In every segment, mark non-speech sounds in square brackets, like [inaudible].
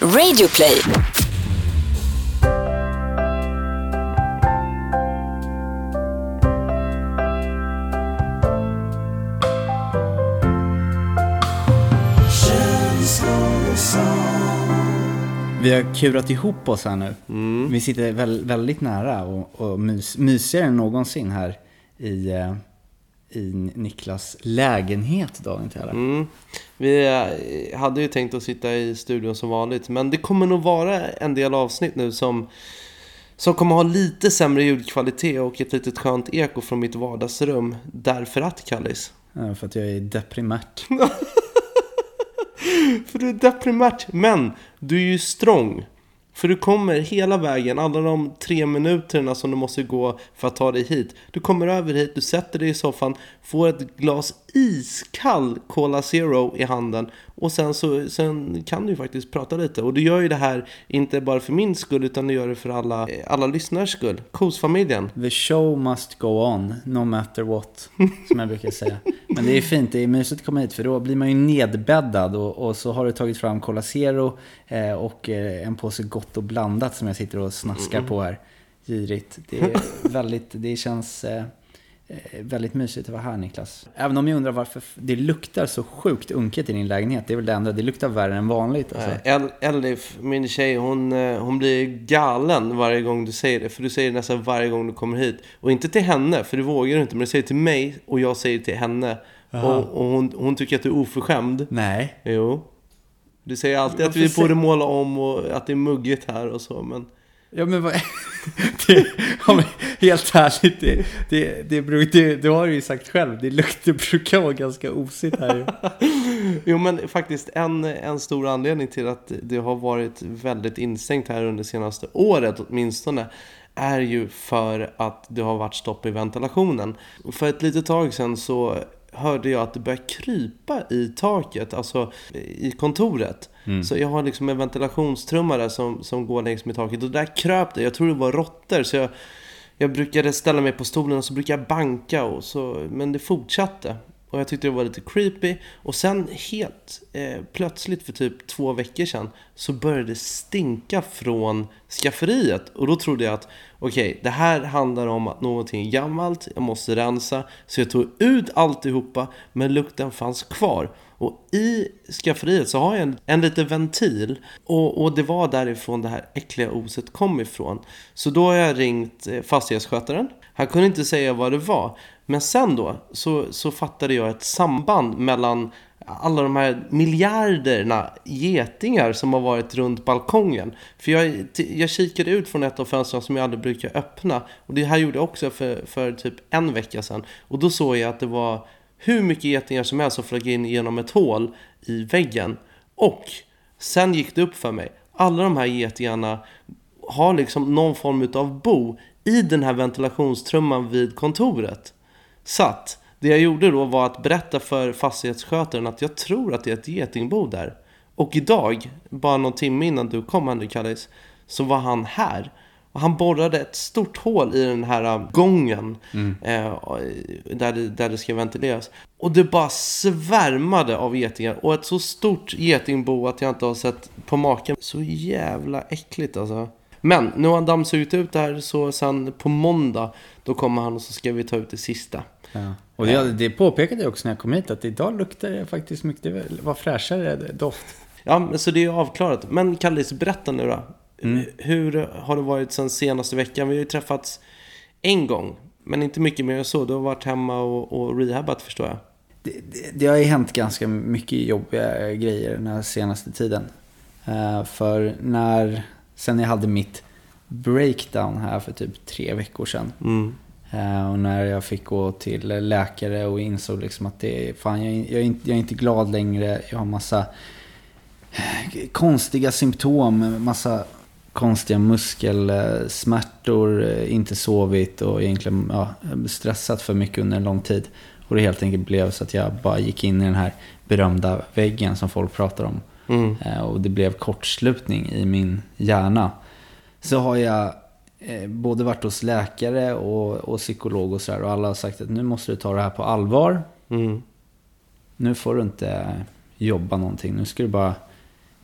Radioplay. Vi har kurat ihop oss här nu. Vi sitter väl, väldigt nära och, och mys, mysigare än någonsin här i, eh, i Niklas lägenhet till ära. Mm. Vi eh, hade ju tänkt att sitta i studion som vanligt, men det kommer nog vara en del avsnitt nu som, som kommer ha lite sämre ljudkvalitet och ett litet skönt eko från mitt vardagsrum. Därför att, Kallis. Ja, För att jag är deprimärt. [laughs] För du är deprimärt, men du är ju strong. För du kommer hela vägen, alla de tre minuterna som du måste gå för att ta dig hit. Du kommer över hit, du sätter dig i soffan, får ett glas iskall Cola Zero i handen och sen, så, sen kan du ju faktiskt prata lite. Och du gör ju det här inte bara för min skull utan du gör det för alla, alla lyssnares skull. Kosfamiljen. The show must go on, no matter what, som jag brukar säga. Men det är fint, det är mysigt att komma hit för då blir man ju nedbäddad och, och så har du tagit fram Cola Zero eh, och eh, en påse gott och blandat som jag sitter och snaskar på här. Girigt. Det är väldigt, det känns eh, väldigt mysigt att vara här Niklas. Även om jag undrar varför det luktar så sjukt unket i din lägenhet. Det är väl det enda, det luktar värre än vanligt. Alltså. Eh, El- Elif, min tjej, hon, eh, hon blir galen varje gång du säger det. För du säger det nästan varje gång du kommer hit. Och inte till henne, för det vågar du inte. Men du säger det till mig och jag säger det till henne. Och, och hon, hon tycker att du är oförskämd. Nej. Jo. Du säger alltid att vi borde måla om och att det är muggigt här och så. Men Ja men vad... [laughs] det, ja, men helt ärligt, det, det, det, beror- det, det har du ju sagt själv. Det luktar brukar vara ganska osigt här. [laughs] Jo men faktiskt en, en stor anledning till att det har varit väldigt instängt här under senaste året åtminstone är ju för att det har varit stopp i ventilationen. För ett litet tag sedan så hörde jag att det började krypa i taket, alltså i kontoret. Så jag har liksom en ventilationstrumma där som, som går längs med taket och där kröp det. Jag tror det var råttor så jag, jag brukade ställa mig på stolen och så brukade jag banka och så, men det fortsatte. Och jag tyckte det var lite creepy. Och sen helt eh, plötsligt för typ två veckor sedan så började det stinka från skafferiet. Och då trodde jag att okej, det här handlar om att någonting är gammalt, jag måste rensa. Så jag tog ut alltihopa, men lukten fanns kvar. Och i skafferiet så har jag en, en liten ventil. Och, och det var därifrån det här äckliga oset kom ifrån. Så då har jag ringt eh, fastighetsskötaren. Han kunde inte säga vad det var. Men sen då så, så fattade jag ett samband mellan alla de här miljarderna getingar som har varit runt balkongen. För jag, jag kikade ut från ett av fönstren som jag aldrig brukar öppna. Och det här gjorde jag också för, för typ en vecka sedan. Och då såg jag att det var hur mycket getingar som helst som flög in genom ett hål i väggen. Och sen gick det upp för mig. Alla de här getingarna har liksom någon form av bo i den här ventilationstrumman vid kontoret. Så att det jag gjorde då var att berätta för fastighetsskötaren att jag tror att det är ett getingbo där. Och idag, bara någon timme innan du kom Henrik Kallis, så var han här. Och han borrade ett stort hål i den här äh, gången eh, där, det, där det ska ventileras. Och det bara svärmade av getingar. Och ett så stort getingbo att jag inte har sett på maken. Så jävla äckligt alltså. Men nu har han dammsugit ut det här så sen på måndag då kommer han och så ska vi ta ut det sista. Ja. Och det, det påpekade jag också när jag kom hit att idag luktar det faktiskt mycket, det var fräschare doft. Ja, så det är avklarat. Men Kallis, berätta nu då. Hur har det varit sen senaste veckan? Vi har ju träffats en gång, men inte mycket mer än så. Du har varit hemma och, och rehabat förstår jag. Det, det, det har ju hänt ganska mycket jobbiga grejer den här senaste tiden. Eh, för när, sen jag hade mitt breakdown här för typ tre veckor sedan. Mm. Eh, och när jag fick gå till läkare och insåg liksom att det fan, jag, är- jag, är inte, jag är inte glad längre. Jag har massa eh, konstiga symptom, massa konstiga muskelsmärtor, eh, inte sovit och egentligen ja, stressat för mycket under en lång tid. Och det helt enkelt blev så att jag bara gick in i den här berömda väggen som folk pratar om. Mm. Eh, Och det blev kortslutning i min hjärna. Så har jag eh, både varit hos läkare och, och psykolog och sådär. Och alla har sagt att nu måste du ta det här på allvar. Mm. Nu får du inte jobba någonting. Nu ska du bara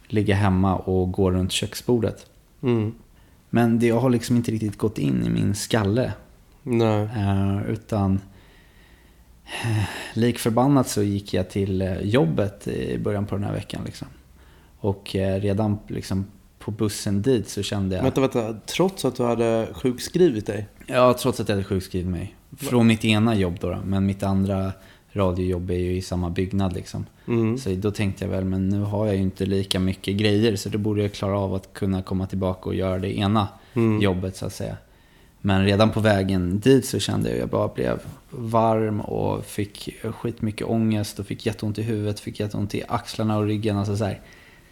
ligga hemma och gå runt köksbordet. Mm. Men det har liksom inte riktigt gått in i min skalle. Nej. Eh, utan eh, lik förbannat så gick jag till eh, jobbet i början på den här veckan. Liksom. Och eh, redan liksom, på bussen dit så kände jag... Vänta, vänta. Trots att du hade sjukskrivit dig? Ja, trots att jag hade sjukskrivit mig. Från mitt ena jobb då, då. Men mitt andra radiojobb är ju i samma byggnad liksom. Mm. Så då tänkte jag väl, men nu har jag ju inte lika mycket grejer. Så då borde jag klara av att kunna komma tillbaka och göra det ena Mm. jobbet så att säga. Men redan på vägen dit så kände jag att jag bara blev varm och fick skitmycket ångest och fick jätteont i huvudet, fick jätteont i axlarna och ryggen. Alltså så här.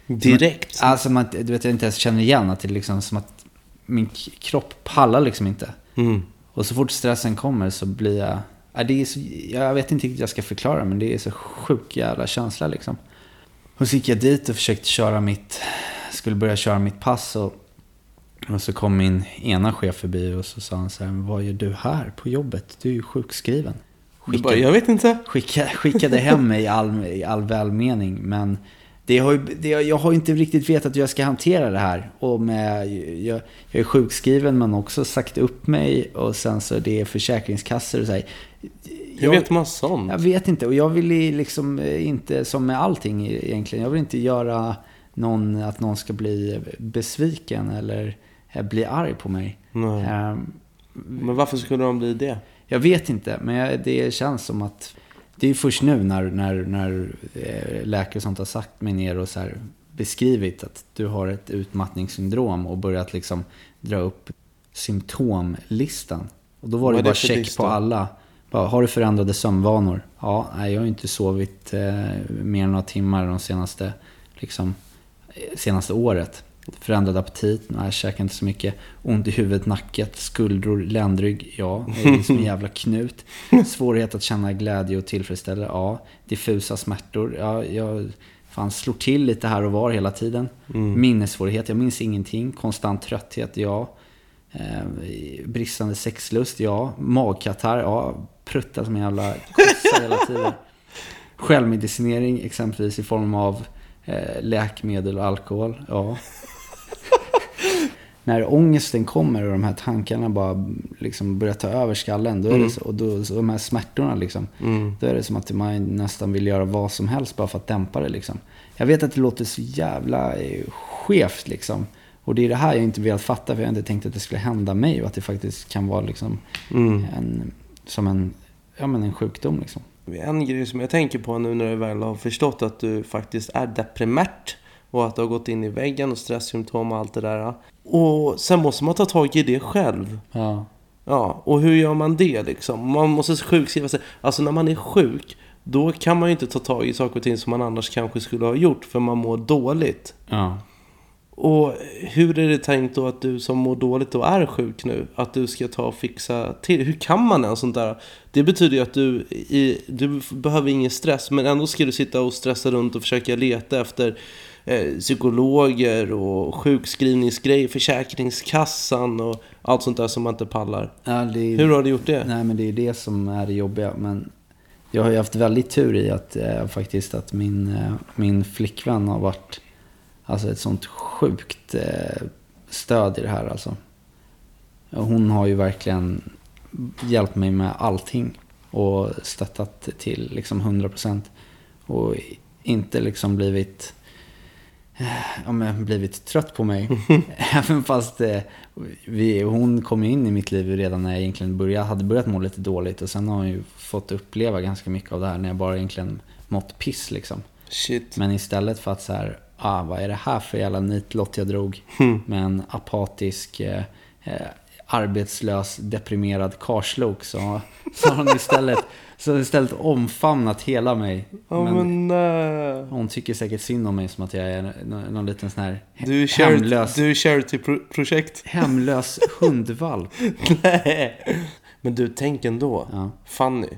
Direkt? Alltså man, du vet, jag inte ens känner igen att det är liksom som att min kropp pallar liksom inte. Mm. Och så fort stressen kommer så blir jag... Ja, det är så, jag vet inte riktigt hur jag ska förklara men det är så sjuk jävla känsla liksom. Och så gick jag dit och försökte köra mitt... Skulle börja köra mitt pass och, och så kom min ena chef förbi och så sa han så här, "Men vad gör du här på jobbet? Du är ju sjukskriven. Du bara, jag vet inte. Skicka, skickade hem mig i all, i all välmening. Men det har det, jag har inte riktigt vetat hur jag ska hantera det här. Och med, jag, jag är sjukskriven men också sagt upp mig. Och sen så det är försäkringskassor och så här. Hur vet man sånt? Jag vet inte. Och jag vill liksom eh, inte, som med allting egentligen, jag vill inte göra någon, att någon ska bli besviken eller eh, bli arg på mig. Ehm, Men varför skulle de bli det? jag vet inte, men jag, det känns som att det är först nu när, när, när eh, läkare och sånt har sagt mig ner och så beskrivit att du har ett utmattningssyndrom och börjat liksom dra upp symptomlistan. Och då var det det bara check på alla. Bara, har du förändrade sömnvanor? Ja, nej, jag har inte sovit eh, mer än några timmar de senaste, liksom, eh, senaste året. Förändrad aptit? Nej, jag käkar inte så mycket. Ont i huvudet, nacket, skuldror, ländrygg? Ja, det är som en jävla knut. Svårighet att känna glädje och tillfredsställelse? Ja. Diffusa smärtor? Ja, jag fan slår till lite här och var hela tiden. Mm. Minnessvårighet? Jag minns ingenting. Konstant trötthet? Ja. Eh, bristande sexlust? Ja. Magkatarr? Ja. Prutta som en jävla kossa hela tiden. Självmedicinering exempelvis i form av eh, läkemedel och alkohol? Ja. När ångesten kommer och de här tankarna bara liksom börjar ta över skallen, då är Mm. det så, och då, så de här smärtorna liksom, Mm. då är det som att man nästan vill göra vad som helst bara för att dämpa det liksom. Jag vet att det låter så jävla eh, skevt liksom. Och det är det här jag inte velat fatta, för jag har inte tänkt att det skulle hända mig och att det faktiskt kan vara liksom Mm. en, som en, ja, men en sjukdom liksom. En grej som jag tänker på nu när du väl har förstått att du faktiskt är deprimärt och att du har gått in i väggen och stresssymptom och allt det där. Och sen måste man ta tag i det själv. Ja. Ja, och hur gör man det liksom? Man måste sjukskriva sig. Alltså när man är sjuk, då kan man ju inte ta tag i saker och ting som man annars kanske skulle ha gjort för man mår dåligt. Ja. Och hur är det tänkt då att du som mår dåligt och är sjuk nu, att du ska ta och fixa till? Hur kan man ens sånt där? Det betyder ju att du, i, du behöver ingen stress, men ändå ska du sitta och stressa runt och försöka leta efter eh, psykologer och sjukskrivningsgrejer, Försäkringskassan och allt sånt där som man inte pallar. ja är, Hur har du gjort det? Nej men det är det som är det jobbiga. Men jag har ju haft väldigt tur i att eh, faktiskt att min, eh, min flickvän har varit alltså ett sånt sjukt eh, stöd i det här alltså. Hon har ju verkligen hjälpt mig med allting och stöttat till liksom 100%. Och inte liksom blivit ja, men blivit trött på mig. [laughs] Även fast eh, vi, hon kom in i mitt liv redan när jag egentligen började, hade börjat må lite dåligt. Och sen har hon ju fått uppleva ganska mycket av det här när jag bara egentligen mått piss liksom. Shit. Men istället för att så här, ah, vad är det här för jävla nitlott jag drog? Med en apatisk, eh, eh, arbetslös, deprimerad karslok. Så, så har hon istället, så istället omfamnat hela mig. Ja Men men nej. hon tycker säkert synd om mig som att jag är någon, liten sån här Du är hemlös, du är charity-projekt. [laughs] hemlös hundvalp. Nej. Men du, tänk ändå. Ja. Fanny.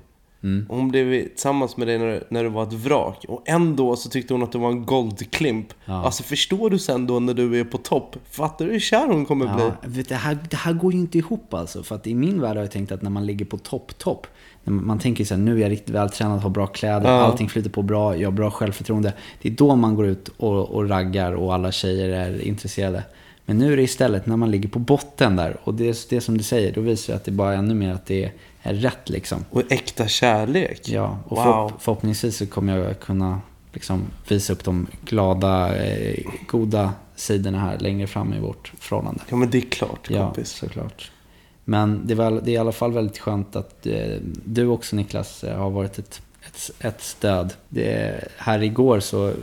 Mm. Hon blev tillsammans med dig när, när du var ett vrak. Och ändå så tyckte hon att du var en guldklimp. Ja. Alltså förstår du sen då när du är på topp? Fattar du hur kär hon kommer bli? Ja, vet, du, det, här, det här går ju inte ihop alltså. För att i min värld har jag tänkt att när man ligger på topp, topp. man tänker så här, nu är jag riktigt vältränad, har bra kläder, Ja. allting flyter på bra, jag har bra självförtroende. Det är då man går ut och, och raggar och alla tjejer är intresserade. Men nu är det istället när man ligger på botten där. Och det är det som du säger, då visar det att det bara är ännu mer att det är rätt liksom. Och äkta kärlek. Ja, och Wow. förhopp- förhoppningsvis så kommer jag kunna liksom visa upp de glada, eh, goda sidorna här längre fram i vårt förhållande. Ja men det är klart Ja, kompis. såklart. Men det, var, det är i alla fall väldigt skönt att eh, du också Niklas eh, har varit ett, ett, ett stöd. Det, här igår så,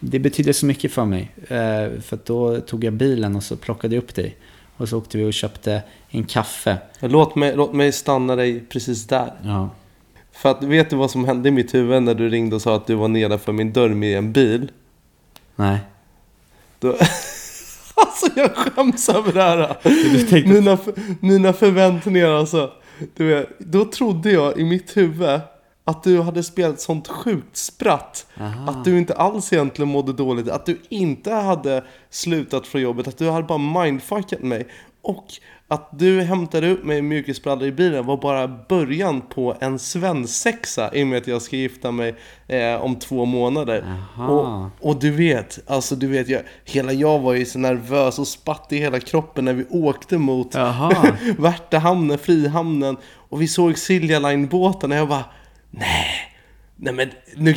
det betyder så mycket för mig. Eh, för då tog jag bilen och så plockade jag upp dig. Och så åkte vi och köpte en kaffe. Låt mig, låt mig stanna dig precis där. Ja, För att vet du vad som hände i mitt huvud när du ringde och sa att du var nedanför min dörr med en bil? nej. Då... [laughs] alltså jag skäms över det här. tänkte- Mina, mina förväntningar alltså. Du vet, då trodde jag i mitt huvud att du hade spelat sånt sjukt spratt. Aha. Att du inte alls egentligen mådde dåligt. Att du inte hade slutat från jobbet. Att du hade bara mindfuckat mig. Och att du hämtade upp mig i mjukisbrallor i bilen var bara början på en svensexa i och med att jag ska gifta mig eh, om två månader. Och, och du vet, alltså du vet, jag, hela jag var ju så nervös och spatt i hela kroppen när vi åkte mot. [laughs] Värtahamnen, Frihamnen. Och vi såg Silja Line-båtarna. Jag bara, nej, nej men nu,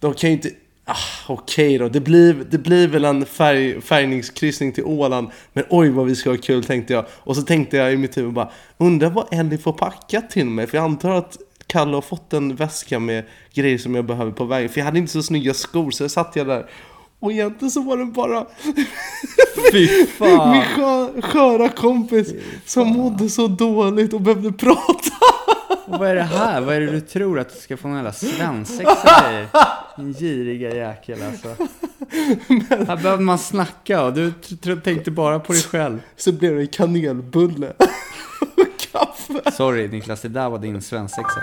de kan ju inte, ah, okej då. Det blir, det blir väl en färg, färgningskryssning till Åland. Men oj vad vi ska ha kul tänkte jag. Och så tänkte jag i mitt huvud bara, undrar vad Ellie får packa till mig. För jag antar att Kalle har fått en väska med grejer som jag behöver på vägen. För jag hade inte så snygga skor så jag satt jag där. Och egentligen så var det bara [laughs] Fy min fan. skö, sköra kompis som mådde så dåligt och behövde [laughs] prata. Vad är det här? Vad är det du tror att du ska få någon jävla svensexa i? Din giriga jäkel alltså. Här behöver man snacka och du tänkte bara på dig själv. Så blev det en kanelbulle och [laughs] kaffe. Sorry Niklas, det där var din svensexa.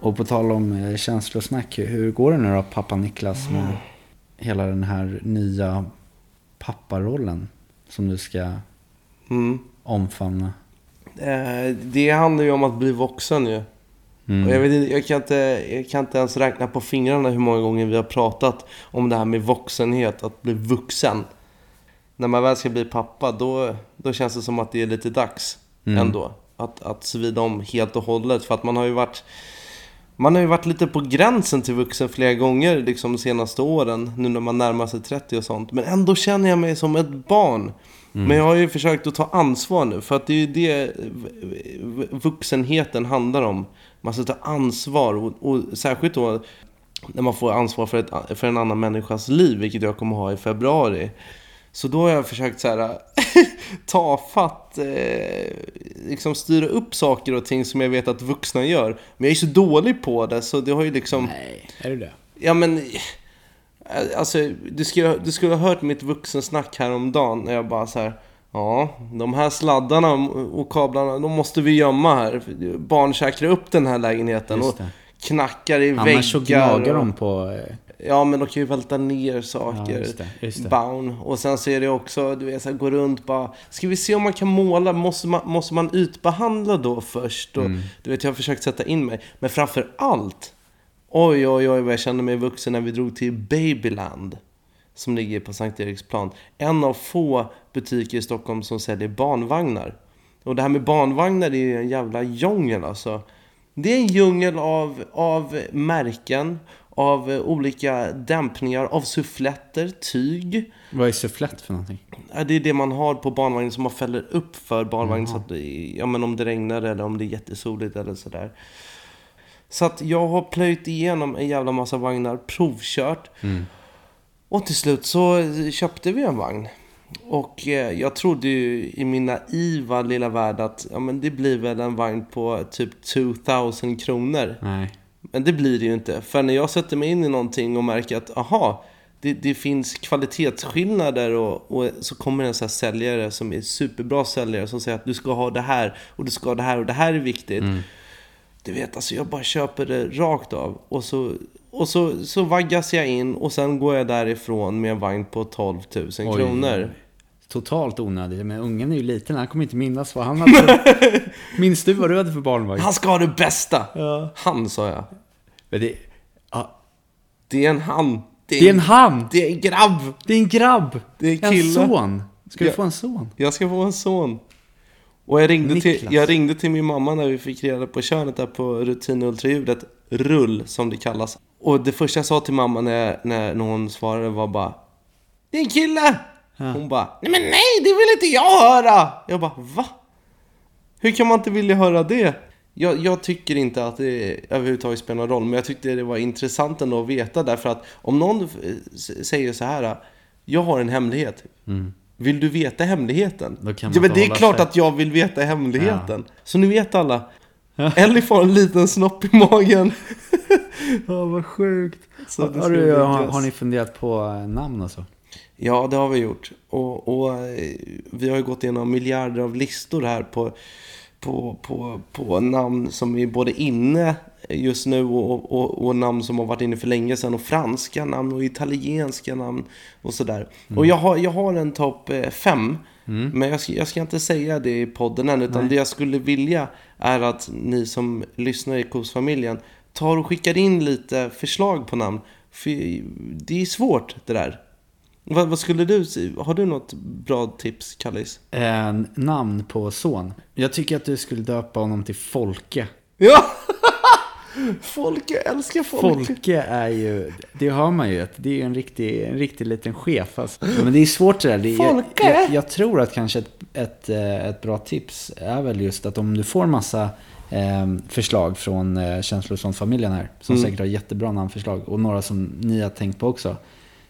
Och på tal om eh, känslosnack, hur går det nu då pappa Niklas med hela den här nya papparollen som du ska Mm. Omfamna? Eh, det handlar ju om att bli vuxen ju. Mm. Och jag, vet, inte- jag, kan inte, jag kan inte ens räkna på fingrarna hur många gånger vi har pratat om det här med vuxenhet, att bli vuxen. När man väl ska bli pappa, då, då känns det som att det är lite dags Mm. ändå. Att, att svida om helt och hållet. För att man har ju varit man har ju varit lite på gränsen till vuxen flera gånger liksom de senaste åren. Nu när man närmar sig 30 och sånt. Men ändå känner jag mig som ett barn. Men jag har ju försökt att ta ansvar nu. För att det är ju det vuxenheten handlar om. Man ska ta ansvar. Och, och särskilt då när man får ansvar för, ett, för en annan människas liv. Vilket jag kommer ha i februari. Så då har jag försökt så här [laughs] ta fatt, eh, liksom styra upp saker och ting som jag vet att vuxna gör. Men jag är så dålig på det så det har ju liksom... Nej, är du det? Ja men... eh, Alltså, du skulle, du skulle ha hört mitt vuxensnack häromdagen när jag bara så här. Ja, de här sladdarna och kablarna, de måste vi gömma här. Barn käkar upp den här lägenheten och knackar i Annars så väggar. gnagar och- de på... eh, Ja, men de kan ju välta ner Ja, saker. just det, just det. Bound. Och sen så är det också, du vet, så här, gå runt bara. Ska vi se om man kan måla? Måste man, måste man utbehandla då först? Och, Mm. Du vet, jag har försökt sätta in mig. Men framför allt. Oj, oj, oj vad jag kände mig vuxen när vi drog till Babyland. Som ligger på Sankt Eriksplan. En av få butiker i Stockholm som säljer barnvagnar. Och det här med barnvagnar är ju en jävla djungel alltså. Det är en djungel av, av märken, av olika dämpningar, av suffletter, tyg. Vad är sufflett för någonting? Det är det man har på barnvagnen som man fäller upp för barnvagnen så att ja, men om det regnar eller om det är jättesoligt eller sådär. Så att jag har plöjt igenom en jävla massa vagnar, provkört. Och till slut så köpte vi en vagn. Och eh, jag trodde ju i min naiva lilla värld att ja, men det blir väl en vagn på typ 2000 kronor. Nej. Men det blir det ju inte. För när jag sätter mig in i någonting och märker att aha, det, det finns kvalitetsskillnader och, och så kommer en sån här säljare som är superbra säljare som säger att du ska ha det här och du ska ha det här och det här är viktigt. Du vet, alltså jag bara köper det rakt av. Och så, och så, så vaggas jag in och sen går jag därifrån med en vagn på 12 000 Oj. kronor. Totalt onödigt. Men ungen är ju liten, han kommer inte minnas vad han hade. [laughs] Minns du vad du hade för barnvagn? Han ska ha det bästa! Ja. Han, sa jag. Men det, ja, Det är en han. det är en han! Det är en grabb! Det är en grabb! Det är En kille. son! Ska du Ja. få en son? Jag ska få en son. Och jag ringde, till, jag ringde till min mamma när vi fick reda på könet där på rutinultraljudet. Rull, som det kallas. Och det första jag sa till mamma när, när, när hon svarade var bara Det är en kille! Hon bara Nej men nej, det vill inte jag höra! Jag bara va? Hur kan man inte vilja höra det? Jag, jag tycker inte att det överhuvudtaget spelar någon roll, men jag tyckte det var intressant ändå att veta därför att om någon eh, säger så här Jag har en hemlighet. Vill du veta hemligheten? Ja, men det är klart sig. att jag vill veta hemligheten. Så ni vet alla. [laughs] Ellie får en liten snopp i magen. [laughs] Ja, vad sjukt. Har, har, har ni funderat på eh, namn och så? Ja, det har vi gjort. Och, och eh, vi har ju gått igenom miljarder av listor här på, på, på, på namn som är både inne just nu och, och, och namn som har varit inne för länge sedan. Och franska namn och italienska namn och sådär. Och jag har, jag har en topp eh, fem. Men jag ska, jag ska inte säga det i podden än. Utan det jag skulle vilja är att ni som lyssnar i Kosfamiljen tar och skickar in lite förslag på namn. För det är svårt det där. Vad, vad skulle du säga? Har du något bra tips, Kallis? Eh, namn på son. Jag tycker att du skulle döpa honom till Folke. Ja! [laughs] Folke, jag älskar Folke. Folke är ju, det hör man ju, det är ju en riktig, en riktig liten chef. Alltså. Men det är svårt det där. Det, jag, Folke! jag, jag tror att kanske ett, ett, eh, ett bra tips är väl just att om du får massa eh, förslag från eh, känslor från familjen här, som säkert har jättebra namnförslag, och några som ni har tänkt på också.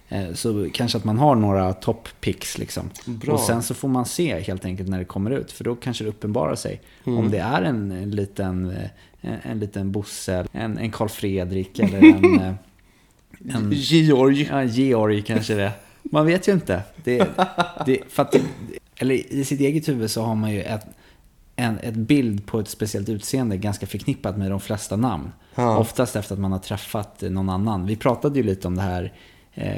Eh, så kanske att man har några top picks liksom. Bra. Och sen så får man se helt enkelt när det kommer ut. För då kanske det uppenbarar sig. Mm. Om det är en, en liten, eh, en, en liten Bosse, en, en Karl Fredrik [laughs] eller en, eh, en Georg. ja, Georg kanske det. Man vet ju inte. Det, det, för att, eller i sitt eget huvud så har man ju ett, en ett bild på ett speciellt utseende ganska förknippat med de flesta namn. Ja. Oftast efter att man har träffat någon annan. Vi pratade ju lite om det här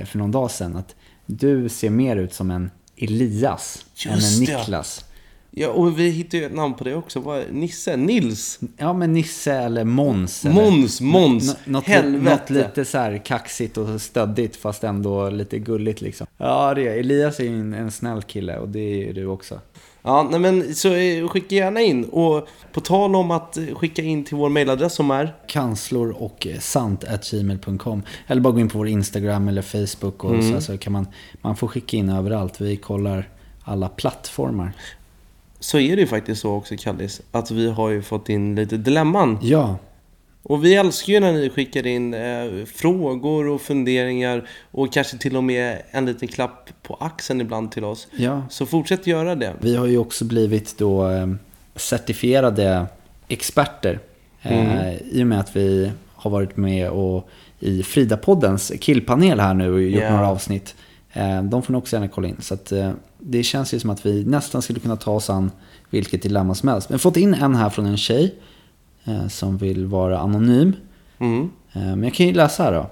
för någon dag sedan. Att du ser mer ut som en Elias än Just en det. Niklas. Ja, och vi hittade ju ett namn på det också. Vad är- Nisse? Nils? Ja, men Nisse eller Måns. Måns, Måns. Nå- något, något lite så här kaxigt och stöddigt fast ändå lite gulligt liksom. Ja, det är Elias är en, en snäll kille och det är ju du också. Ja, nej men så eh, skicka gärna in. Och på tal om att eh, skicka in till vår mailadress som är Kanslor och sant at gmail.com Eller bara gå in på vår Instagram eller Facebook och så, så kan man, man får skicka in överallt. Vi kollar alla plattformar. så är det ju faktiskt så också, Kallis, att vi har ju fått in lite dilemman. Ja, Och vi älskar ju när ni skickar in eh, frågor och funderingar och kanske till och med en liten klapp på axeln ibland till oss. ja. Så fortsätt göra det. Vi har ju också blivit då eh, certifierade experter. Eh, I och med att vi har varit med och i Frida-poddens killpanel här nu och gjort Ja. några avsnitt. Eh, de får ni också gärna kolla in. Så att, eh, det känns ju som att vi nästan skulle kunna ta oss an vilket dilemma som helst. Men vi har fått in en här från en tjej som vill vara anonym. Mm. Eh, Men jag kan ju läsa här då.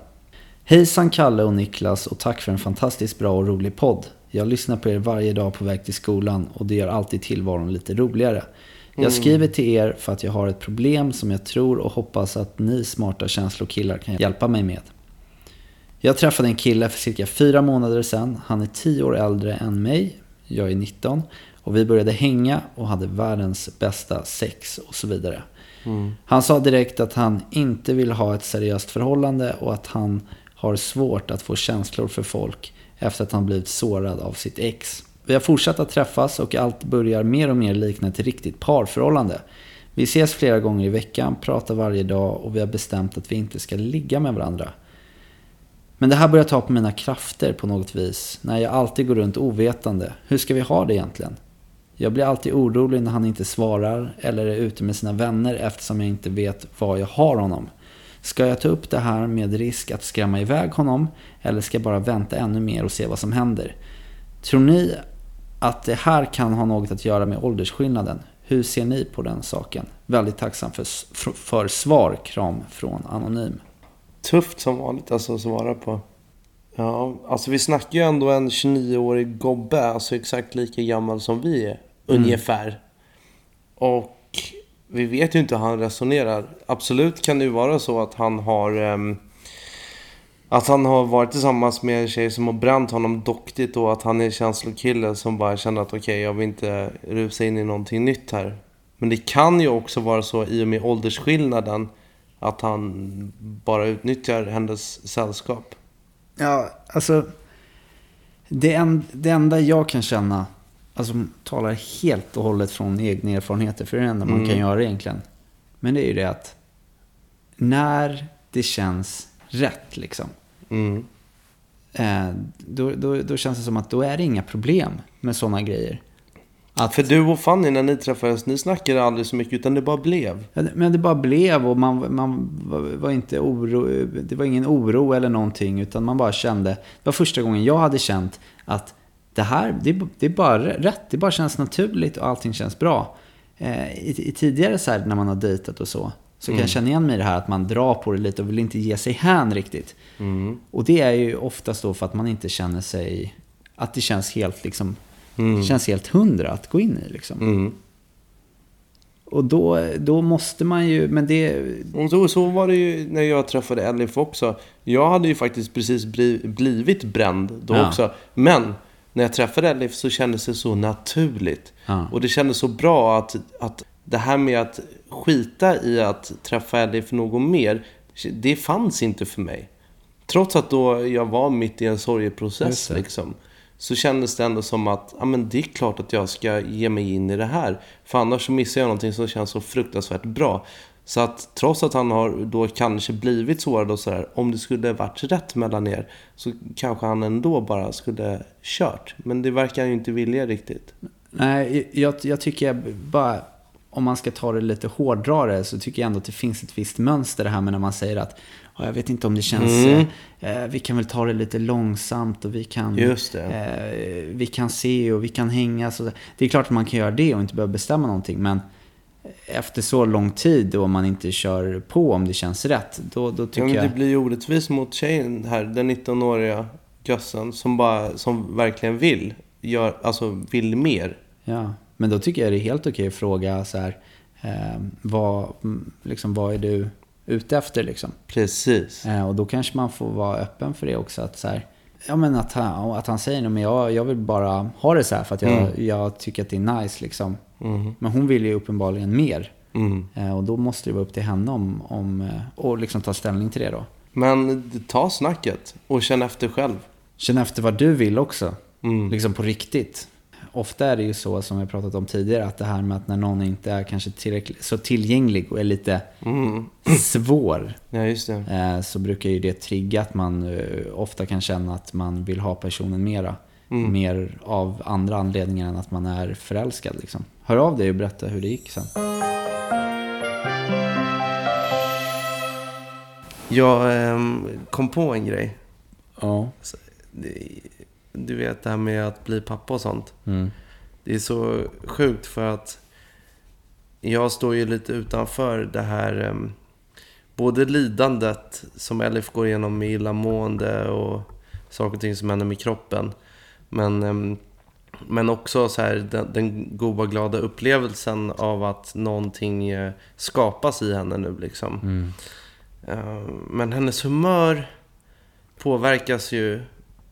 Hejsan Kalle och Niklas och tack för en fantastiskt bra och rolig podd. Jag lyssnar på er varje dag på väg till skolan och det gör alltid tillvaron lite roligare. Jag skriver till er för att jag har ett problem som jag tror och hoppas att ni smarta känslokillar kan hjälpa mig med. Jag träffade en kille för cirka fyra månader sedan. Han är tio år äldre än mig. Jag är 19. Och vi började hänga och hade världens bästa sex och så vidare. Han sa direkt att han inte vill ha ett seriöst förhållande och att han har svårt att få känslor för folk efter att han blivit sårad av sitt ex. Vi har fortsatt att träffas och allt börjar mer och mer likna ett riktigt parförhållande. Vi ses flera gånger i veckan, pratar varje dag och vi har bestämt att vi inte ska ligga med varandra. Men det här börjar ta på mina krafter på något vis, när jag alltid går runt ovetande. Hur ska vi ha det egentligen? Jag blir alltid orolig när han inte svarar eller är ute med sina vänner eftersom jag inte vet var jag har honom. Ska jag ta upp det här med risk att skrämma iväg honom eller ska jag bara vänta ännu mer och se vad som händer? Tror ni att det här kan ha något att göra med åldersskillnaden? Hur ser ni på den saken? Väldigt tacksam för, för svar. Kram från Anonym. Tufft som vanligt alltså att svara på. Ja, alltså vi snackar ju ändå en 29-årig gobbe, alltså exakt lika gammal som vi är. Mm. Ungefär. Och vi vet ju inte hur han resonerar. Absolut kan det ju vara så att han har... Um, att han har varit tillsammans med en tjej som har bränt honom doktigt och att han är en känslokille som bara känner att okej, okay, jag vill inte rusa in i någonting nytt här. Men det kan ju också vara så i och med åldersskillnaden att han bara utnyttjar hennes sällskap. Ja, alltså. Det, en, det enda jag kan känna, alltså talar helt och hållet från egna erfarenheter, för det är det enda mm. man kan göra egentligen. Men det är ju det att när det känns rätt liksom. Mm. Eh, då, då, då känns det som att då är det inga problem med sådana grejer. Att, För du och Fanny när ni träffades, ni snackade aldrig så mycket utan det bara blev. Men det bara blev och man, man var inte oro, det var ingen oro eller någonting utan man bara kände, det var första gången jag hade känt att det här, det, det är bara rätt, det bara känns naturligt och allting känns bra. Eh, i, i, tidigare så här när man har dejtat och så, så kan mm. jag känna igen mig i det här att man drar på det lite och vill inte ge sig hän riktigt. Mm. Och det är ju oftast då för att man inte känner sig, att det känns helt liksom Mm. Det känns helt hundra att gå in i liksom. Mm. Och då, då måste man ju, men det... Och så, så var det ju när jag träffade Elif också. Jag hade ju faktiskt precis blivit bränd då ja. också. Men när jag träffade Elif så kändes det så naturligt. Ja. Och det kändes så bra att, att det här med att skita i att träffa Elif någon mer, det fanns inte för mig. Trots att då jag var mitt i en sorgeprocess liksom så kändes det ändå som att ja, men det är klart att jag ska ge mig in i det här. För annars så missar jag någonting som känns så fruktansvärt bra. Så att trots att han har då kanske blivit sårad och sådär, om det skulle varit rätt mellan er så kanske han ändå bara skulle kört. Men det verkar han ju inte vilja riktigt. Nej, jag, jag tycker bara, om man ska ta det lite hårdrare så tycker jag ändå att det finns ett visst mönster det här med när man säger att jag vet inte om det känns... Mm. Eh, vi kan väl ta det lite långsamt och vi kan... Eh, vi kan se och vi kan hänga. Så det är klart att man kan göra det och inte behöva bestämma någonting. Men efter så lång tid och man inte kör på om det känns rätt. Då, då tycker ja, men det blir ju orättvist mot tjejen här. Den 19-åriga gössen som, bara, som verkligen vill. Gör, alltså vill mer. Ja, men då tycker jag det är helt okej att fråga så här. Eh, vad, liksom, vad är du ute efter. Liksom. Precis. Eh, och då kanske man får vara öppen för det också. Att, så här, ja, men att, han, att han säger att jag, jag vill bara ha det så här för att jag, mm. jag tycker att det är nice. Liksom. Mm. Men hon vill ju uppenbarligen mer. Mm. Och då måste det vara upp till henne om, om, eh, och liksom ta ställning till det då. Men ta snacket och känn efter själv. Känn efter vad du vill också. Mm. Liksom på riktigt ofta är det ju så som vi pratat om tidigare att det här med att när någon inte är kanske tillräckligt så tillgänglig och är lite mm. svår. Ja. Eh, så brukar ju det trigga att man ofta kan känna att man vill ha personen mera. Mm. Mer av andra anledningar än att man är förälskad. Liksom. Hör av dig och berätta hur det gick sen. Jag eh, kom på en grej. Ja du vet det här med att bli pappa och sånt. Mm. Det är så sjukt för att jag står ju lite utanför det här um, både lidandet som Elif går igenom med illamående och saker och ting som händer med kroppen. Men, um, men också så här, den, den goda, glada upplevelsen av att någonting uh, skapas i henne nu. Liksom. Mm. Uh, men hennes humör påverkas ju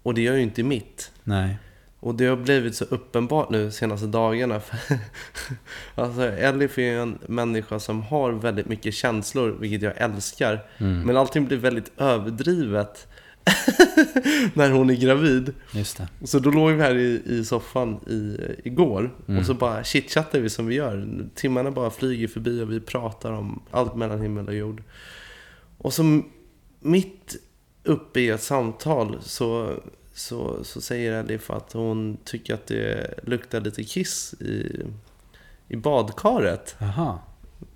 och det gör ju inte mitt. Nej. Och det har blivit så uppenbart nu de senaste dagarna. [laughs] alltså, Elif är ju en människa som har väldigt mycket känslor, vilket jag älskar. Mm. Men allting blir väldigt överdrivet [laughs] när hon är gravid. Just det. Så då låg vi här i, i soffan i, igår mm. och så bara chitchattar vi som vi gör. Timmarna bara flyger förbi och vi pratar om allt mellan himmel och jord. Och så mitt uppe i ett samtal så, så, så säger Elif att hon tycker att det luktar lite kiss i, i badkaret. Aha.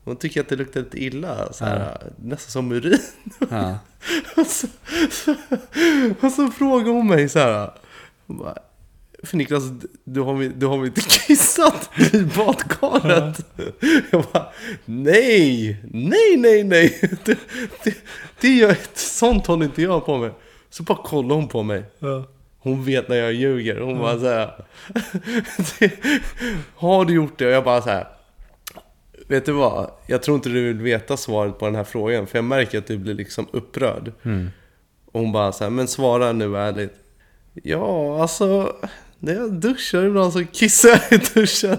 Hon tycker att det luktar lite illa, så här, nästan som urin. Ja. [laughs] Och så, så, och så frågar hon mig så här. hon bara, För Niklas, du har, du har väl inte kissat i badkaret? Jag bara, nej, nej, nej, nej. Det, det, det gör, sånt håller inte jag på med. Så bara kollar hon på mig. Hon vet när jag ljuger. Hon bara så här. [laughs] "Det- Har du gjort det? Och jag bara så här. Vet du vad? Jag tror inte du vill veta svaret på den här frågan. För jag märker att du blir liksom upprörd. Och hon bara så här, men svara nu ärligt. Ja, alltså. När jag duschar ibland så kissar jag i duschen.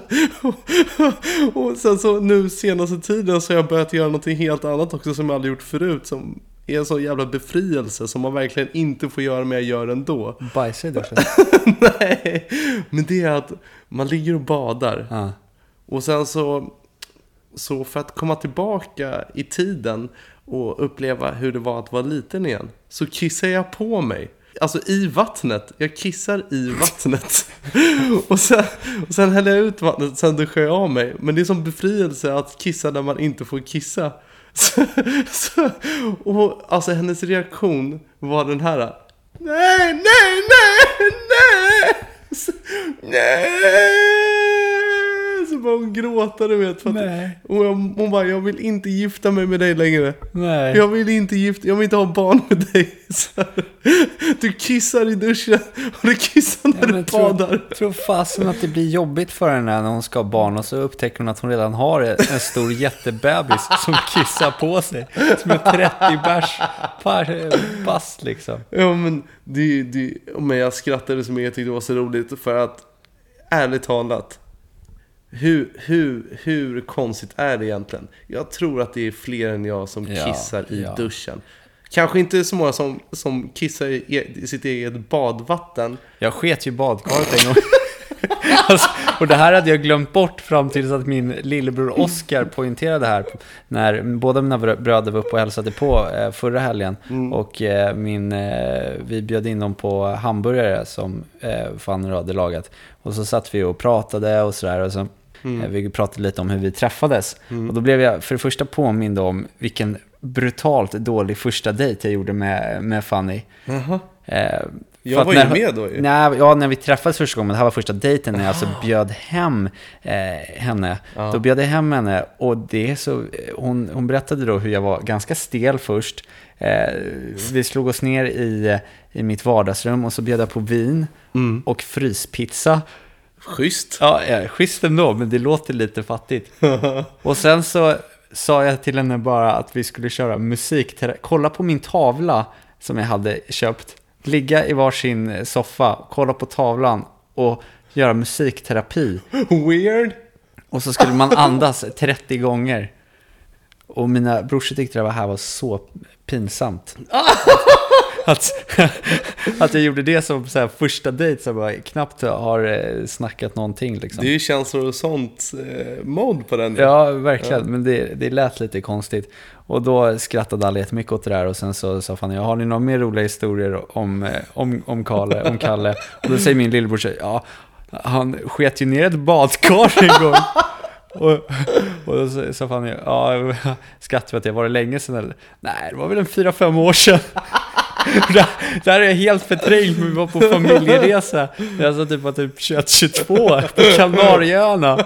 [laughs] och sen så nu senaste tiden så har jag börjat göra någonting helt annat också som jag aldrig gjort förut. Som är en sån jävla befrielse som man verkligen inte får göra men jag gör ändå. Bajsar i duschen? [laughs] Nej, men det är att man ligger och badar. Ja. Och sen så, så för att komma tillbaka i tiden och uppleva hur det var att vara liten igen, så kissar jag på mig. Alltså i vattnet. Jag kissar i vattnet. [laughs] och, sen, och sen häller jag ut vattnet, sen duschar jag av mig. Men det är som befrielse att kissa där man inte får kissa. [laughs] Så, så, och alltså hennes reaktion var den här. Nej, nej, nej, nej! [laughs] Så, nej! Så bara hon gråta du vet. För att, Nej. och jag, hon bara, jag vill inte gifta mig med dig längre. Nej. Jag vill inte gifta, jag vill inte ha barn med dig. [laughs] Du kissar i duschen och du kissar när Ja, du badar. tror, tror fasen att det blir jobbigt för henne när hon ska ha barn och så upptäcker hon att hon redan har en stor jättebebis som [laughs] kissar på sig. Som är 30 bärs per bast liksom. Ja men, det, det, men jag skrattade så mycket, jag tyckte det var så roligt för att ärligt talat hur, hur, hur konstigt är det egentligen? Jag tror att det är fler än jag som Ja, kissar i ja. duschen. Kanske inte så många som, som kissar i, i sitt eget badvatten. Jag sket ju badkaret en gång. [laughs] Alltså, och det här hade jag glömt bort fram tills att min lillebror Oskar poängterade här. När båda mina brö- bröder var uppe och hälsade på eh, förra helgen. Och eh, min, eh, vi bjöd in dem på hamburgare som Fanny hade lagat. Och så satt vi och pratade och sådär. Och så, eh, vi pratade lite om hur vi träffades. Och då blev jag för det första påmind om vilken brutalt dålig första dejt jag gjorde med, med Fanny. Jaha. Eh, Jag var ju när- med då ju. Nej, ja, när vi träffades första gången, det här var första dejten när jag alltså bjöd hem eh, henne. Ja. Då bjöd jag hem henne och det så, hon, hon berättade då hur jag var ganska stel först. Eh, vi slog oss ner i, i mitt vardagsrum och så bjöd jag på vin Mm. och fryspizza. Schysst. Ja, ja, schysst ändå, men det låter lite fattigt. [laughs] Och sen så sa jag till henne bara att vi skulle köra musik. Kolla på min tavla som jag hade köpt. Ligga i varsin soffa, kolla på tavlan och göra musikterapi. Weird. Och så skulle man andas 30 gånger. Och mina brorsor tyckte det var- här var så pinsamt. [laughs] Att, [laughs] att jag gjorde det som så här första dejt som jag knappt har eh, snackat någonting. Liksom. Det är ju känslor och sånt eh, på den. Ja, verkligen. Men det, det lät lite konstigt. Och då skrattade alla jättemycket åt det där. Och sen så sa Fanny, har ni några mer roliga historier om, eh, om, om, Kalle, om Kalle? [laughs] Och då säger min lillebror så ja, han sket ju ner ett badkar en gång. [laughs] Och, och då sa- Fanny, ja, skrattar vi att det var det länge sedan eller? Nej, det var väl en fyra, fem år sedan. [laughs] Det här är jag helt förträngt, men vi var på familjeresa. Jag alltså sa typ var typ 21-22 på Kanarieöarna.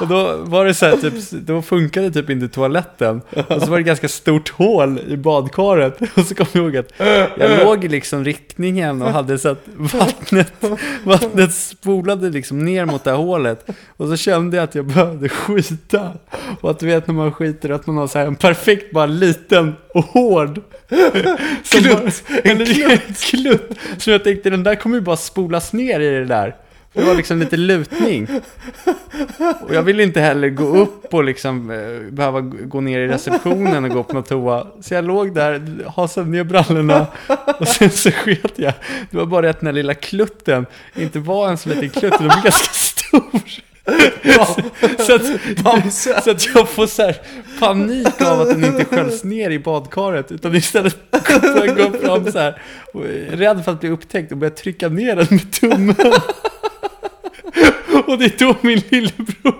Och då var det så här, typ, då funkade typ inte toaletten. Och så var det ett ganska stort hål i badkaret. Och så kom jag ihåg att jag låg i liksom riktningen och hade så att vattnet, vattnet spolade liksom ner mot det här hålet. Och så kände jag att jag behövde skita. Och att du vet när man skiter att man har så här en perfekt, bara liten och hård. Klutt. Bara, [laughs] en klutt. Så jag tänkte den där kommer ju bara spolas ner i det där. Det var liksom lite lutning. Och jag ville inte heller gå upp och liksom eh, behöva gå ner i receptionen och gå på något toa. Så jag låg där, hasade ner brallorna och sen så sket jag. Det var bara att den här lilla klutten inte var en så liten klutt, den var ganska stor. [laughs] Så att, Bamse. så att jag får så här panik av att den inte sköljs ner i badkaret utan istället [laughs] får jag gå fram så här och är rädd för att bli upptäckt och börja trycka ner den med tummen. [laughs] Och det är då min lillebror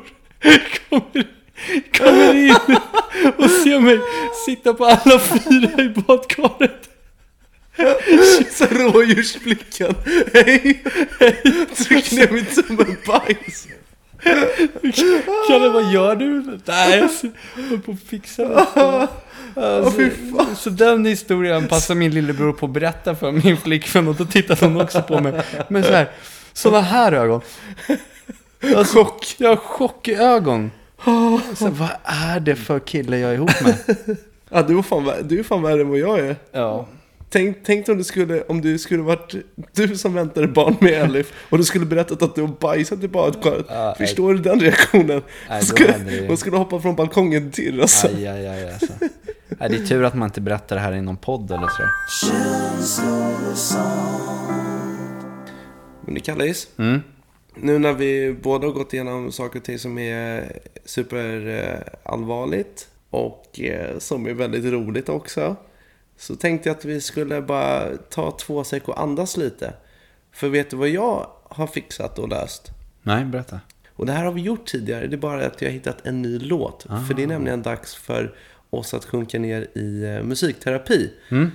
kommer, kommer in och ser mig sitta på alla fyra i badkaret. Så rådjursblicken. Hej! Tryck ner mitt en bajs. Kalle, vad gör du? Nej, jag håller på att fixa lite. Alltså, så den historien passar min lillebror på att berätta för min flickvän och då tittade hon också på mig. Men så här, sådana här ögon. Alltså, chock. Jag har chockögon. Alltså, vad är det för kille jag är ihop med? Ja, du är fan, du är fan värre än vad jag är. Ja. Tänk, tänk om, du skulle, om du skulle varit du som väntade barn med Elif och du skulle berättat att du har bajsat i badkaret. Ja, Förstår du den reaktionen? Då skulle, hon skulle hoppa från balkongen till alltså. Aj, aj, aj, alltså. Nej, det är tur att man inte berättar det här i någon podd eller sådär. Men det kallas. Mm. Nu när vi båda har gått igenom saker och ting som är superallvarligt och eh, som är väldigt roligt också. Så tänkte jag att vi skulle bara ta två sek och andas lite. För vet du vad jag har fixat och löst? Nej, berätta. Och det här har vi gjort tidigare, det är bara att jag har hittat en ny låt. För det är nämligen dags för oss att sjunka ner i eh, musikterapi. Mm.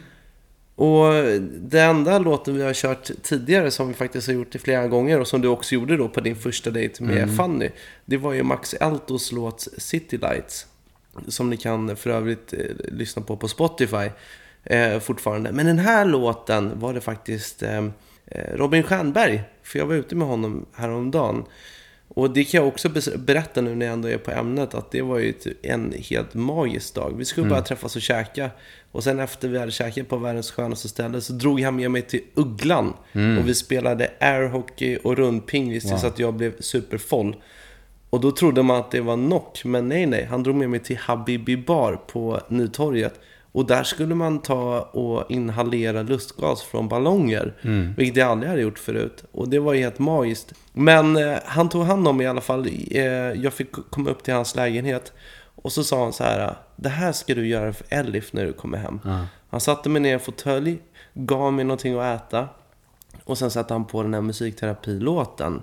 Och den enda låten vi har kört tidigare som vi faktiskt har gjort det flera gånger och som du också gjorde då på din första dejt med Fanny. Det var ju Max Altos låt City Lights. Som ni kan för övrigt eh, lyssna på på Spotify eh, fortfarande. Men den här låten var det faktiskt eh, eh, Robin Stjernberg. För jag var ute med honom häromdagen. Och det kan jag också berätta nu när jag ändå är på ämnet att det var ju ett- en helt magisk dag. Vi skulle bara träffas och käka. Och sen efter vi hade käkat på världens skönaste ställe så drog han med mig till Ugglan. Och vi spelade airhockey och rundpingis tills att jag blev superfull. Och då trodde man att det var knock, men nej nej. Han drog med mig till Habibi bar på Nytorget. Och där skulle man ta och inhalera lustgas från ballonger. Vilket jag aldrig hade gjort förut. Och det var helt magiskt. Men eh, han tog hand om mig i alla fall. Eh, jag fick komma upp till hans lägenhet. Och så sa han så här. Det här ska du göra för Elif när du kommer hem. Han satte mig ner i en fåtölj. Gav mig någonting att äta. Och sen satte han på den här musikterapilåten.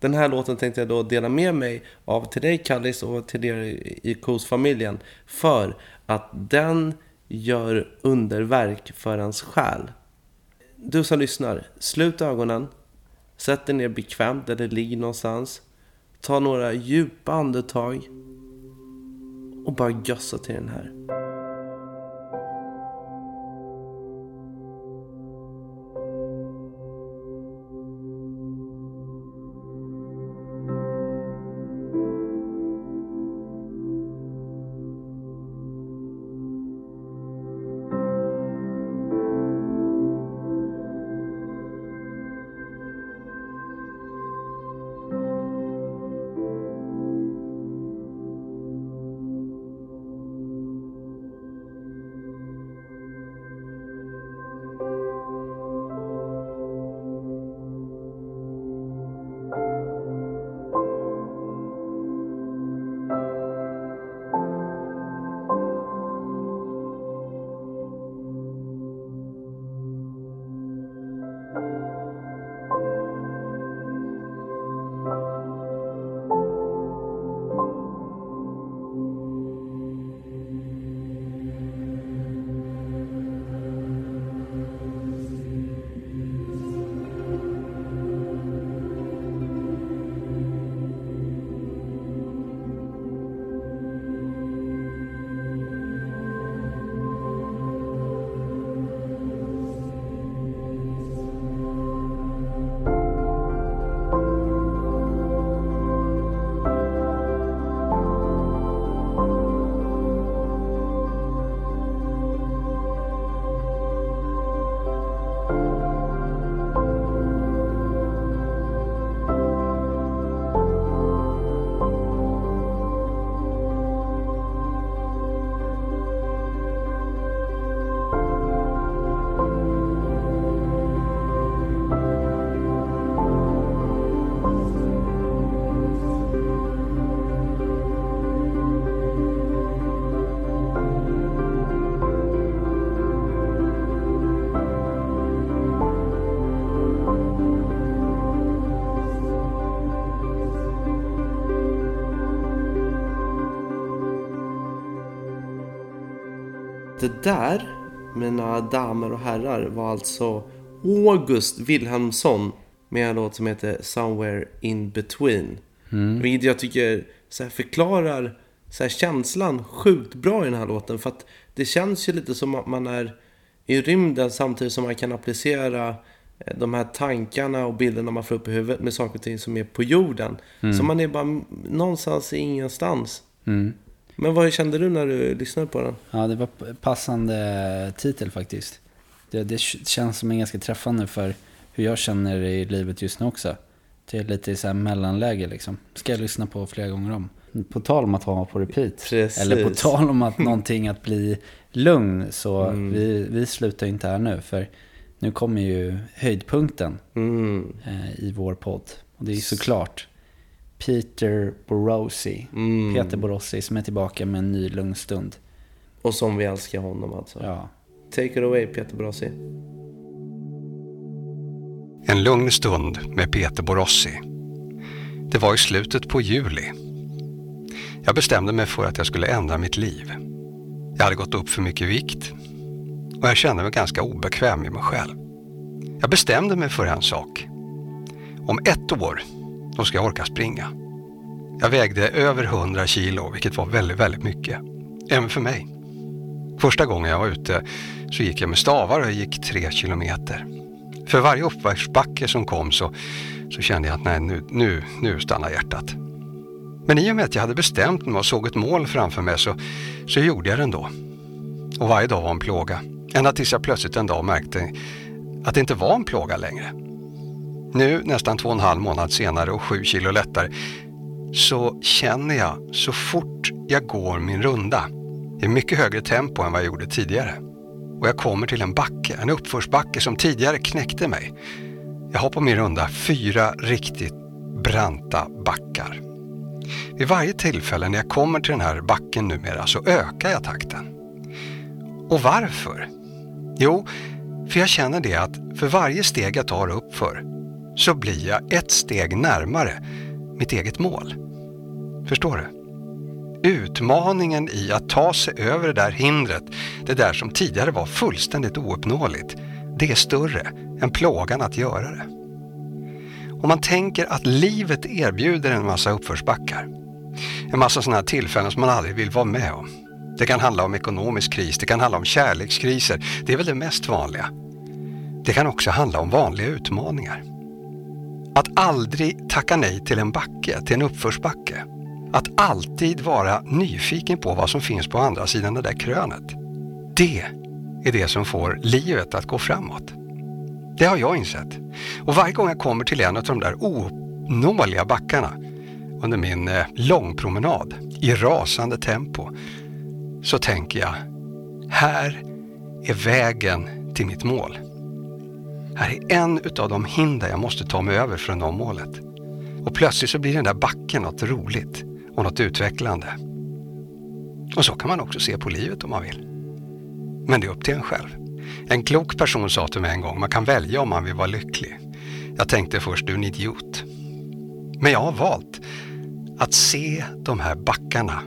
Den här låten tänkte jag då dela med mig av till dig Kallis och till er i KOS-familjen. För att den gör underverk för hans själ. Du som lyssnar, slut ögonen. Sätt dig ner bekvämt där det ligger någonstans. Ta några djupa andetag. Och bara gössa till den här. Det där, mina damer och herrar, var alltså August Wilhelmsson med en låt som heter Somewhere In Between. Mm. Vilket jag tycker så förklarar så här, känslan sjukt bra i den här låten. För att det känns ju lite som att man är i rymden samtidigt som man kan applicera eh, de här tankarna och bilderna man får upp i huvudet med saker och ting som är på jorden. Mm. Så man är bara någonstans i ingenstans. Mm. Men vad kände du när du lyssnade på den? Ja, det var passande titel faktiskt. Det, det känns som en ganska träffande för hur jag känner i livet just nu också. Det är lite så här mellanläge liksom. Ska jag lyssna på flera gånger om. På tal om att ha på repeat. Precis. Eller på tal om att [laughs] någonting att bli lugn. Så mm. vi, vi slutar inte här nu. För nu kommer ju höjdpunkten mm. eh, i vår podd. Och det är såklart Peter Borossi. Mm. Peter Borossi som är tillbaka med en ny lugn stund. Och som vi älskar honom alltså. Ja. Take it away Peter Borossi. En lugn stund med Peter Borossi. Det var i slutet på juli. Jag bestämde mig för att jag skulle ändra mitt liv. Jag hade gått upp för mycket vikt och jag kände mig ganska obekväm i mig själv. Jag bestämde mig för en sak. Om ett år, då ska jag orka springa. Jag vägde över 100 kilo, vilket var väldigt, väldigt mycket. Även för mig. Första gången jag var ute så gick jag med stavar och jag gick tre kilometer. För varje uppförsbacke som kom så, så kände jag att nej, nu, nu, nu stannar hjärtat. Men i och med att jag hade bestämt mig och såg ett mål framför mig så, så gjorde jag det ändå. Och varje dag var en plåga. Ända tills jag plötsligt en dag märkte att det inte var en plåga längre. Nu, nästan två och en halv månad senare och sju kilo lättare, så känner jag så fort jag går min runda i mycket högre tempo än vad jag gjorde tidigare och jag kommer till en backe, en uppförsbacke som tidigare knäckte mig. Jag har på min runda fyra riktigt branta backar. Vid varje tillfälle när jag kommer till den här backen numera så ökar jag takten. Och varför? Jo, för jag känner det att för varje steg jag tar uppför så blir jag ett steg närmare mitt eget mål. Förstår du? Utmaningen i att ta sig över det där hindret, det där som tidigare var fullständigt ouppnåeligt, det är större än plågan att göra det. Om man tänker att livet erbjuder en massa uppförsbackar, en massa sådana här tillfällen som man aldrig vill vara med om. Det kan handla om ekonomisk kris, det kan handla om kärlekskriser, det är väl det mest vanliga. Det kan också handla om vanliga utmaningar. Att aldrig tacka nej till en backe, till en uppförsbacke, att alltid vara nyfiken på vad som finns på andra sidan det där krönet. Det är det som får livet att gå framåt. Det har jag insett. Och varje gång jag kommer till en av de där onåliga backarna under min eh, långpromenad i rasande tempo så tänker jag, här är vägen till mitt mål. Här är en utav de hinder jag måste ta mig över för att nå målet. Och plötsligt så blir den där backen något roligt och något utvecklande. Och så kan man också se på livet om man vill. Men det är upp till en själv. En klok person sa till mig en gång, man kan välja om man vill vara lycklig. Jag tänkte först, du är en idiot. Men jag har valt att se de här backarna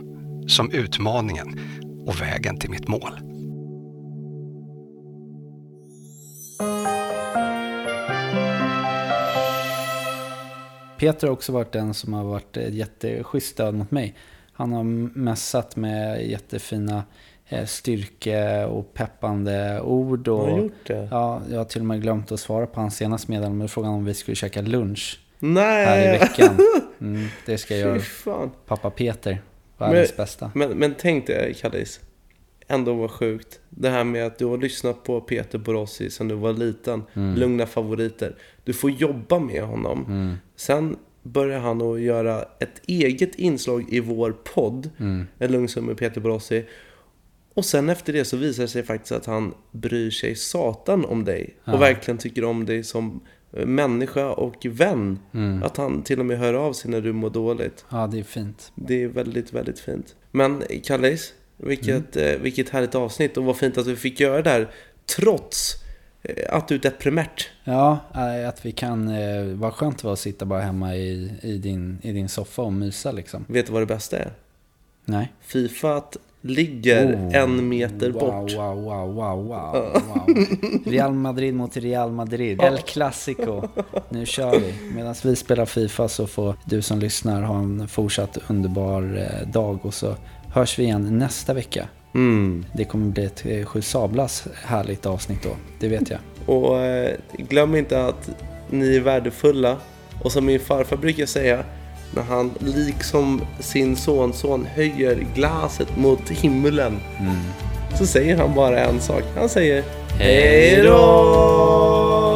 som utmaningen och vägen till mitt mål. Peter har också varit den som har varit jätteschysst stöd mot mig. Han har mässat med jättefina eh, styrke och peppande ord. Och, har gjort det? Ja, jag har till och med glömt att svara på hans senaste meddelande med frågan om vi skulle käka lunch. Nej. Här i veckan. [laughs] Mm, det ska jag göra. Pappa Peter, världens bästa. Men, men tänk dig, Kallis. Ändå var sjukt. Det här med att du har lyssnat på Peter Borossi sedan du var liten. Mm. Lugna favoriter. Du får jobba med honom. Mm. Sen börjar han att göra ett eget inslag i vår podd. Mm. En lugn med Peter Borossi. Och sen efter det så visar det sig faktiskt att han bryr sig satan om dig. Ja. Och verkligen tycker om dig som eh, människa och vän. Mm. Att han till och med hör av sig när du mår dåligt. Ja, det är fint. Det är väldigt, väldigt fint. Men Kallis, vilket, mm. eh, vilket härligt avsnitt och vad fint att vi fick göra det här. Trots att du är deprimärt. Ja, eh, att vi kan... Eh, vad skönt det var att sitta bara hemma i, i, din, i din soffa och mysa liksom. Vet du vad det bästa är? Nej. Fifa ligger Oh, en meter wow, bort. Wow, wow, wow, wow, wow. [laughs] Real Madrid mot Real Madrid. El Clasico. Nu kör vi. Medan vi spelar Fifa så får du som lyssnar ha en fortsatt underbar eh, dag och så hörs vi igen nästa vecka. Mm. Det kommer bli ett eh, sju sablas härligt avsnitt då. Det vet jag. Och eh, glöm inte att ni är värdefulla. Och som min farfar brukar säga, när han liksom sin sonson höjer glaset mot himlen. Så säger han bara en sak. Han säger Hej då!